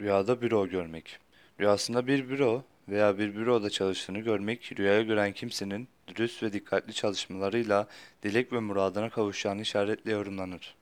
Rüyada büro görmek. Rüyasında bir büro veya bir büroda çalıştığını görmek, rüyaya gören kimsenin dürüst ve dikkatli çalışmalarıyla dilek ve muradına kavuşacağını işaretle yorumlanır.